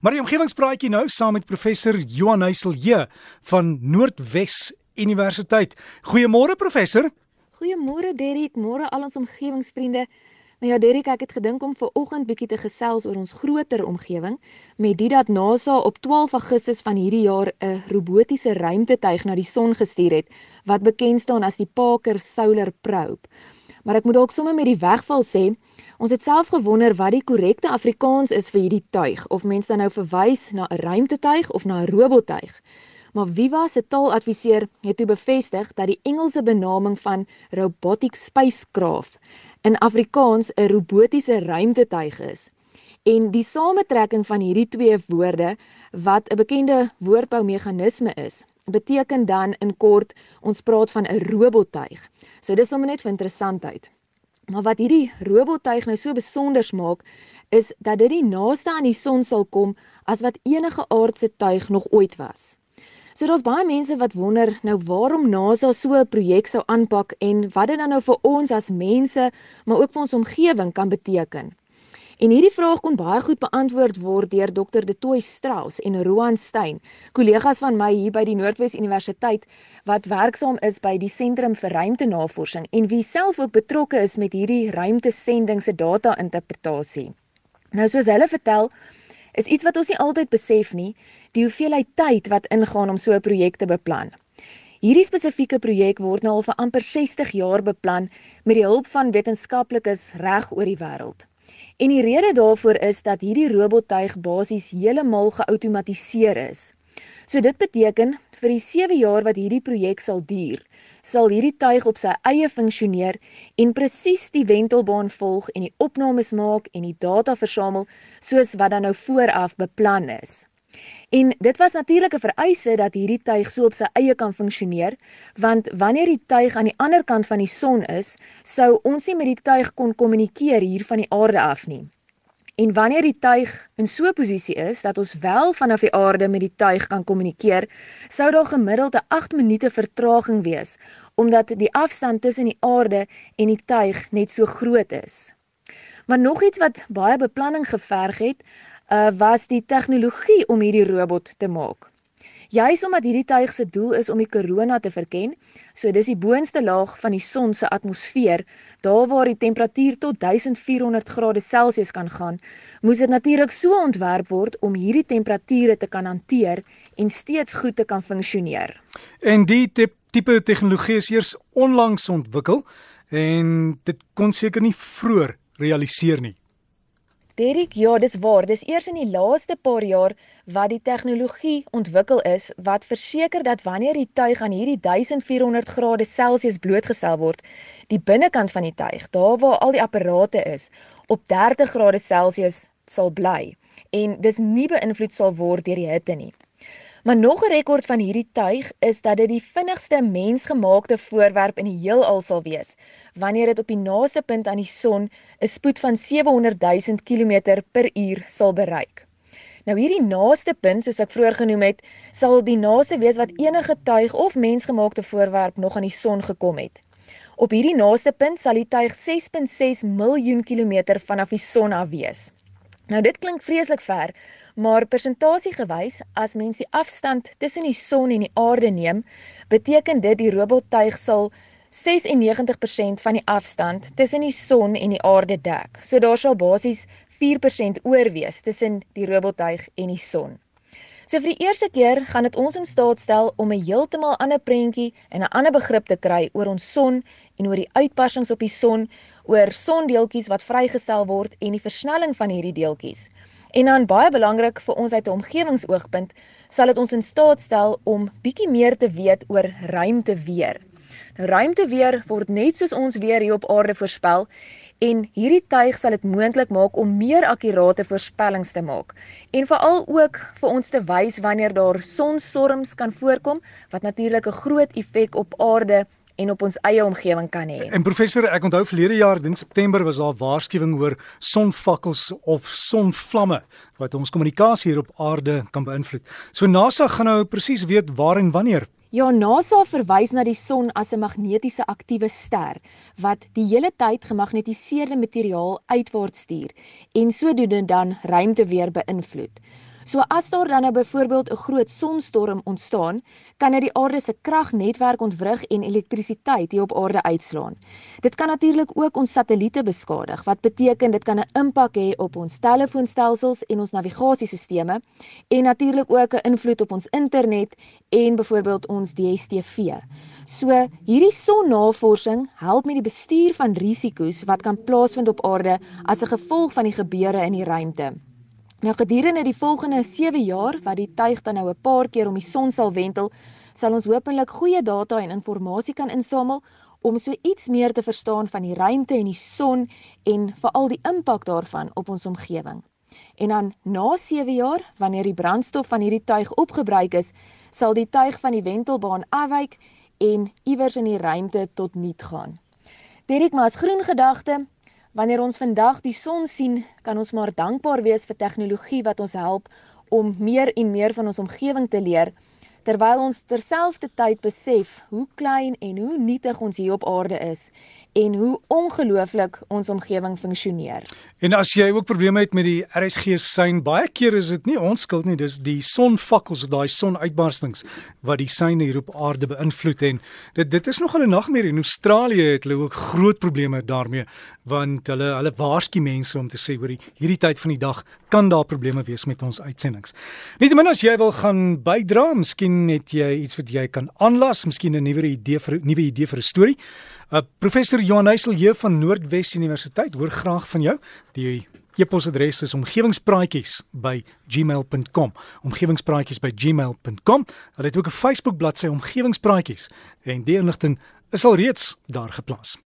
Maar die omgewingspraatjie nou saam met professor Johan Heiselje van Noordwes Universiteit. Goeiemôre professor. Goeiemôre Derrick, môre al ons omgewingsvriende. Nou ja Derrick, ek het gedink om ver oggend bietjie te gesels oor ons groter omgewing met dit dat NASA op 12 Augustus van hierdie jaar 'n robotiese ruimtetuig na die son gestuur het wat bekend staan as die Parker Solar Probe. Maar ek moet dalk sommer met die wegval sê, Ons het self gewonder wat die korrekte Afrikaans is vir hierdie tuig of mense dan nou verwys na 'n ruimtetuig of na 'n robottuig. Maar Viva se taaladviseur het toe bevestig dat die Engelse benaming van robotic spacecraft in Afrikaans 'n robotiese ruimtetuig is. En die samentrekking van hierdie twee woorde wat 'n bekende woordboumeganisme is, beteken dan in kort ons praat van 'n robottuig. So dis sommer net vir interessantheid. Maar wat hierdie robottuig nou so besonder maak, is dat dit die naaste aan die son sal kom as wat enige aardse tuig nog ooit was. So daar's baie mense wat wonder nou waarom NASA so 'n projek sou aanpak en wat dit dan nou vir ons as mense, maar ook vir ons omgewing kan beteken. En hierdie vraag kon baie goed beantwoord word deur Dr. De Tooy Strauss en Roan Stein, kollegas van my hier by die Noordwes Universiteit wat werksaam is by die Sentrum vir Ruimtenavorsing en wie self ook betrokke is met hierdie ruimtesending se data-interpretasie. Nou soos hulle vertel, is iets wat ons nie altyd besef nie, die hoeveelheid tyd wat ingaan om so 'n projek te beplan. Hierdie spesifieke projek word nou al vir amper 60 jaar beplan met die hulp van wetenskaplikes reg oor die wêreld. En die rede daarvoor is dat hierdie robottuig basies heeltemal geoutomatiseer is. So dit beteken vir die 7 jaar wat hierdie projek sal duur, sal hierdie tuig op sy eie funksioneer en presies die wentelbaan volg en die opnames maak en die data versamel soos wat dan nou vooraf beplan is. En dit was natuurlik 'n vereiste dat hierdie tuig so op sy eie kan funksioneer, want wanneer die tuig aan die ander kant van die son is, sou ons nie met die tuig kon kommunikeer hier van die aarde af nie. En wanneer die tuig in so 'n posisie is dat ons wel vanaf die aarde met die tuig kan kommunikeer, sou daar gemiddeld 'n 8 minute vertraging wees, omdat die afstand tussen die aarde en die tuig net so groot is. Maar nog iets wat baie beplanning geverg het, uh, was die tegnologie om hierdie robot te maak. Juis omdat hierdie tuig se doel is om die korona te verken, so dis die boonste laag van die son se atmosfeer, daar waar die temperatuur tot 1400 grade Celsius kan gaan, moes dit natuurlik so ontwerp word om hierdie temperature te kan hanteer en steeds goed te kan funksioneer. En die tipe tegnologie is eers onlangs ontwikkel en dit kon seker nie vroeër realiseer nie. Derek, ja, dis waar. Dis eers in die laaste paar jaar wat die tegnologie ontwikkel is wat verseker dat wanneer die tuig aan hierdie 1400 grade Celsius blootgestel word, die binnekant van die tuig, daar waar al die apparate is, op 30 grade Celsius sal bly en dis nie beïnvloed sal word deur die hitte nie. Maar nog 'n rekord van hierdie tuig is dat dit die vinnigste mensgemaakte voorwerp in die heelal sal wees wanneer dit op die naaste punt aan die son 'n spoed van 700 000 km per uur sal bereik. Nou hierdie naaste punt, soos ek vroeër genoem het, sal die naaste wees wat enige tuig of mensgemaakte voorwerp nog aan die son gekom het. Op hierdie naaste punt sal die tuig 6.6 miljoen kilometer vanaf die son af wees. Nou dit klink vreeslik ver, maar persentasiegewys as mens die afstand tussen die son en die aarde neem, beteken dit die robottuig sal 96% van die afstand tussen die son en die aarde dek. So daar sal basies 4% oor wees tussen die robottuig en die son. So vir die eerste keer gaan dit ons in staat stel om 'n heeltemal ander prentjie en 'n ander begrip te kry oor ons son en oor die uitpassings op die son, oor sondeeltjies wat vrygestel word en die versnelling van hierdie deeltjies. En dan baie belangrik vir ons uit 'n omgewingsoogpunt, sal dit ons in staat stel om bietjie meer te weet oor ruimteweer. Nou ruimteweer word net soos ons weer hier op aarde voorspel en hierdie tuig sal dit moontlik maak om meer akkurate voorspellings te maak en veral ook vir ons te wys wanneer daar sonstorms kan voorkom wat natuurlik 'n groot effek op aarde en op ons eie omgewing kan hê. En professor, ek onthou verlede jaar in September was daar waarskuwing oor sonvakkels of sonvlamme wat ons kommunikasie hier op aarde kan beïnvloed. So NASA gaan nou presies weet waar en wanneer. Ja, NASA verwys na die son as 'n magnetiese aktiewe ster wat die hele tyd gemagnetiseerde materiaal uitwaarts stuur en sodoende dan ruimte weer beïnvloed. So as daar dan nou byvoorbeeld 'n groot sonstorm ontstaan, kan dit die aarde se kragnetwerk ontwrig en elektrisiteit hier op aarde uitslaan. Dit kan natuurlik ook ons satelliete beskadig, wat beteken dit kan 'n impak hê op ons telefoonstelsels en ons navigasiesisteme en natuurlik ook 'n invloed op ons internet en byvoorbeeld ons DStv. So hierdie sonnavorsing help met die bestuur van risiko's wat kan plaasvind op aarde as 'n gevolg van die gebeure in die ruimte. Nou gedurende die volgende 7 jaar wat die tuig dan nou 'n paar keer om die son sal wentel, sal ons hopelik goeie data en inligting kan insamel om so iets meer te verstaan van die ruimte en die son en veral die impak daarvan op ons omgewing. En dan na 7 jaar, wanneer die brandstof van hierdie tuig opgebruik is, sal die tuig van die wentelbaan afwyk en iewers in die ruimte tot niet gaan. Derek, maar as groen gedagte, Wanneer ons vandag die son sien, kan ons maar dankbaar wees vir tegnologie wat ons help om meer en meer van ons omgewing te leer terwyl ons terselfdertyd besef hoe klein en hoe nietig ons hier op aarde is en hoe ongelooflik ons omgewing funksioneer. En as jy ook probleme het met die RSG sein, baie keer is dit nie ons skuld nie, dis die sonvakkels of daai sonuitbarstings wat die sein hier op aarde beïnvloed en dit dit is nog 'n nagmerrie. In Australië het hulle ook groot probleme daarmee want hulle hulle waarsku mense om te sê hoor hierdie tyd van die dag kan daar probleme wees met ons uitsendings. Nietemin as jy wil gaan bydra, miskien het jy iets wat jy kan aanlas, miskien 'n nuwe idee vir 'n nuwe idee vir 'n storie. Uh, professor Johan Heisel hier van Noordwes Universiteit hoor graag van jou. Die e-posadres is omgewingspraatjies@gmail.com. omgewingspraatjies@gmail.com. Hulle het ook 'n Facebook bladsy omgewingspraatjies en die inligting is al reeds daar geplaas.